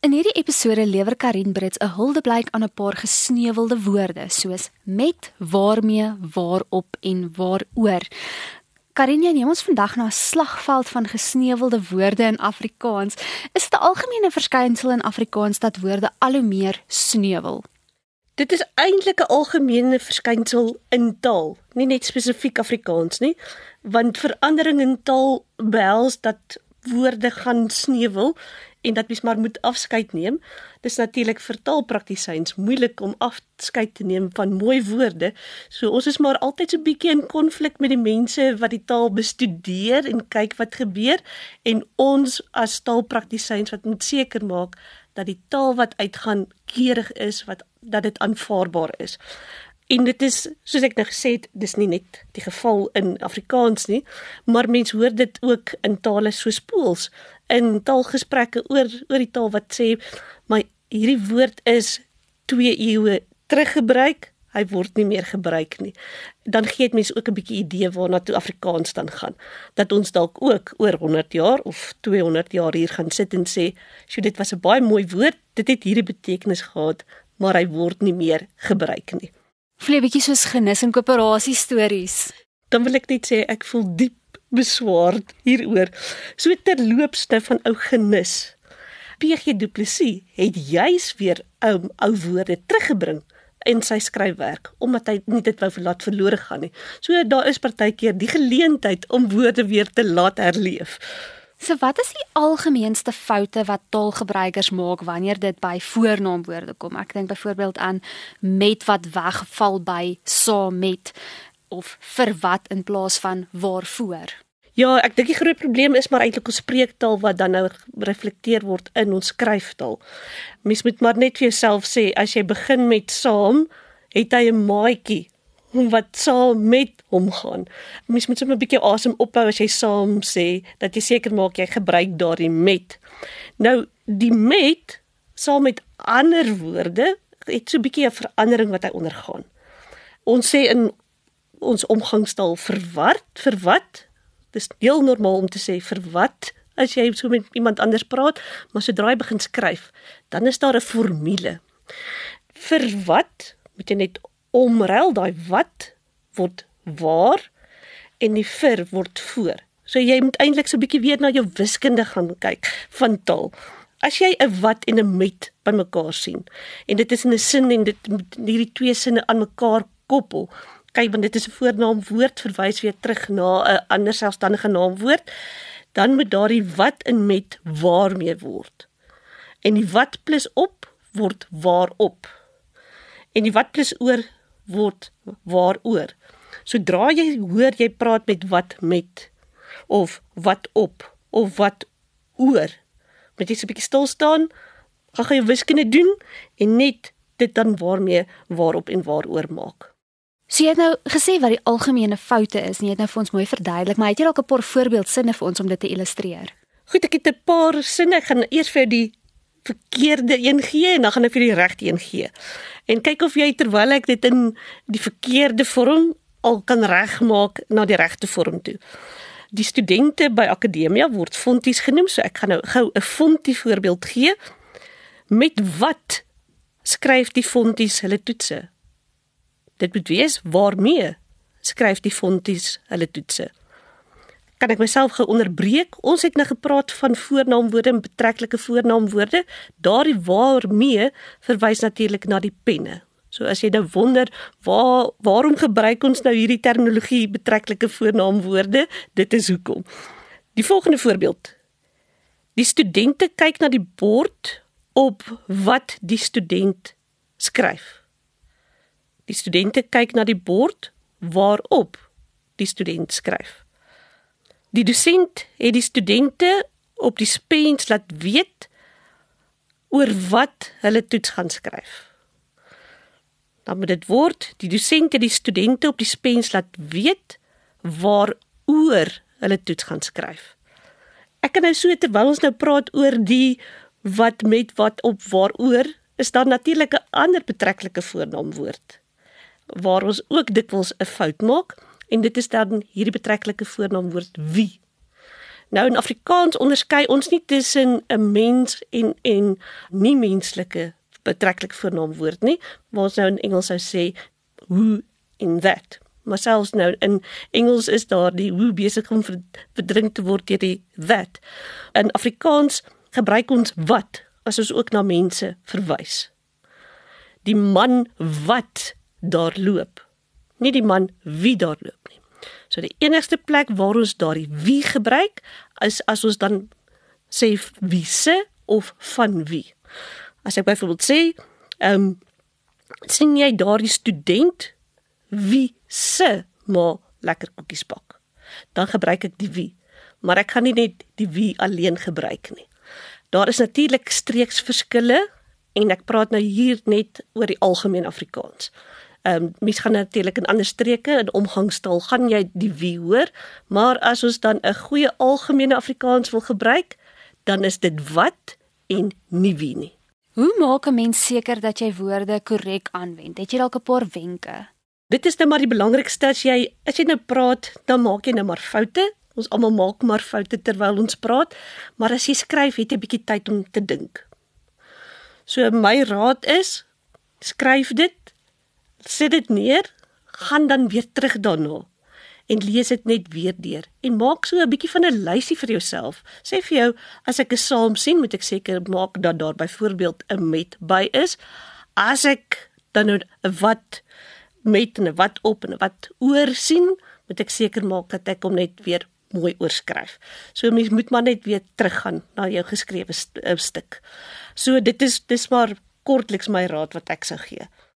In hierdie episode lewer Karin Brits 'n huldeblyk aan 'n paar gesneuwelde woorde soos met, waarmee, waarop en waaroor. Karin, jy neem ons vandag na 'n slagveld van gesneuwelde woorde in Afrikaans. Is dit 'n algemene verskynsel in Afrikaans dat woorde al hoe meer sneuwel? Dit is eintlik 'n algemene verskynsel in taal, nie net spesifiek Afrikaans nie, want verandering in taal behels dat woorde gaan sneuwel en dat mens maar moet afskeid neem. Dis natuurlik vir taalpraktisyns moeilik om afskeid te neem van mooi woorde. So ons is maar altyd so 'n bietjie in konflik met die mense wat die taal bestudeer en kyk wat gebeur en ons as taalpraktisyns wat moet seker maak dat die taal wat uitgaan keurig is, wat dat dit aanvaarbaar is. En dit is soos ek nou gesê het, dis nie net die geval in Afrikaans nie, maar mense hoor dit ook in tale soos Pools in taalgesprekke oor oor die taal wat sê maar hierdie woord is 2 eeue teruggebruik, hy word nie meer gebruik nie. Dan gee dit mense ook 'n bietjie idee waarna toe Afrikaans dan gaan. Dat ons dalk ook oor 100 jaar of 200 jaar hier gaan sit en sê, "Sjoe, dit was 'n baie mooi woord. Dit het hierdie betekenis gehad, maar hy word nie meer gebruik nie." Jy bietjie soos genis en koöperasie stories? Dan wil ek net sê ek voel diep beswaard hieroor. So terloopste van ou genis. PG Du Plessis het juis weer ou ou woorde teruggebring in sy skryfwerk omdat hy nie dit wou laat verlore gaan nie. So daar is partykeer die geleentheid om woorde weer te laat herleef. So wat is die algemeenste foute wat taalgebruikers maak wanneer dit by voornaamwoorde kom? Ek dink byvoorbeeld aan met wat wegval by saam met of vir wat in plaas van waarvoor. Ja, ek dink die groot probleem is maar eintlik ons spreektaal wat dan nou reflekteer word in ons skryftaal. Mens moet maar net vir jouself sê as jy begin met saam, het hy 'n maatjie wat saam met hom gaan. Mens moet sommer 'n bietjie asem ophou as jy saam sê dat jy seker maak jy gebruik daardie met. Nou die met saam met ander woorde het so 'n bietjie 'n verandering wat hy ondergaan. Ons sê in ons omgangstaal vir wat? Vir wat? Dis heel normaal om te sê vir wat as jy so met iemand anders praat, maar sodra jy begin skryf, dan is daar 'n formule. Vir wat moet jy net omruil daai wat word waar en die vir word voor. So jy moet eintlik so 'n bietjie weer na jou wiskunde gaan kyk van taal. As jy 'n wat en 'n met bymekaar sien en dit is in 'n sin en dit hierdie twee sinne aan mekaar koppel. Kyk, want dit is 'n voornaamwoord verwys weer terug na 'n ander selfstandige naamwoord, dan moet daardie wat in met waarmee word. En die wat plus op word waarop. En die wat plus oor word waaroor. Sodra jy hoor jy praat met wat met of wat op of wat oor, moet jy so 'n bietjie stil staan, gaan gaan jou wiskunde doen en net dit dan waarmee waarop en waaroor maak. So jy het nou gesê wat die algemene foute is en jy het nou vir ons mooi verduidelik, maar het jy dalk 'n paar voorbeeldsinne vir ons om dit te illustreer? Goed, ek het 'n paar sinne. Ek gaan eers vir die verkeerde een gee en dan gaan ek vir die regte een gee. En kyk of jy terwyl ek dit in die verkeerde vorm al kan regmaak na die regte vorm toe. Die studente by akademia word fonties genoem, so ek gaan nou gou 'n fontie voorbeeld gee. Met wat skryf die fonties hulle toetse? Dit moet wees waarmee skryf die fonties hulle toetse? Kan ek myself gou onderbreek. Ons het nou gepraat van voornaamwoorde en betrekkelike voornaamwoorde. Daardie waarmee verwys natuurlik na die penne. So as jy nou wonder, waar waarom gebruik ons nou hierdie terminologie betrekkelike voornaamwoorde? Dit is hoekom. Die volgende voorbeeld. Die studente kyk na die bord op wat die student skryf. Die studente kyk na die bord waarop die student skryf. Die dosent het die studente op die spens laat weet oor wat hulle toets gaan skryf. Dan moet dit word die dosent het die studente op die spens laat weet waaroor hulle toets gaan skryf. Ek kan nou so terwyl ons nou praat oor die wat met wat op waaroor is daar natuurlik 'n ander betrekkelike voornaamwoord waar ons ook dikwels 'n fout maak en dit is dan hierdie betrekkelike voornaamwoord wie. Nou in Afrikaans onderskei ons nie tussen 'n mens en en nie menslike betreklik voornaamwoord nie, waar ons nou in Engels sou sê who in that. Maar selfs nou in Engels is daar die who besig om verdrink te word deur die that. In Afrikaans gebruik ons wat as ons ook na mense verwys. Die man wat daar loop, nie die man wie daar loop nie. So die enigste plek waar ons daardie wie gebruik is as ons dan sê wie se of van wie. As ek byvoorbeeld sê, ehm um, sien jy daardie student wie se maar lekker koekies bak. Dan gebruik ek die wie. Maar ek gaan nie net die wie alleen gebruik nie. Daar is natuurlik streeksverskille en ek praat nou hier net oor die algemeen Afrikaans. Ehm um, mens gaan natuurlik in ander streke in omgangstaal gaan jy die wie hoor, maar as ons dan 'n goeie algemene Afrikaans wil gebruik, dan is dit wat en nie wie nie. Hoe maak 'n mens seker dat jy woorde korrek aanwend? Het jy dalk 'n paar wenke? Dit is nou maar die belangrikste as jy as jy nou praat, dan maak jy nou maar foute. Ons almal maak maar foute terwyl ons praat, maar as jy skryf, het jy 'n bietjie tyd om te dink. So my raad is skryf dit sit dit neer, gaan dan weer terug daarna en lees dit net weer deur en maak so 'n bietjie van 'n lysie vir jouself. Sê vir jou, as ek 'n saam sien, moet ek seker maak dat daar byvoorbeeld 'n met by is. As ek dan nou wat met en wat op en wat oor sien, moet ek seker maak dat ek hom net weer mooi oorskryf. So mens moet maar net weer teruggaan na jou geskrewe st stuk. So dit is dis maar kortliks my raad wat ek sou gee.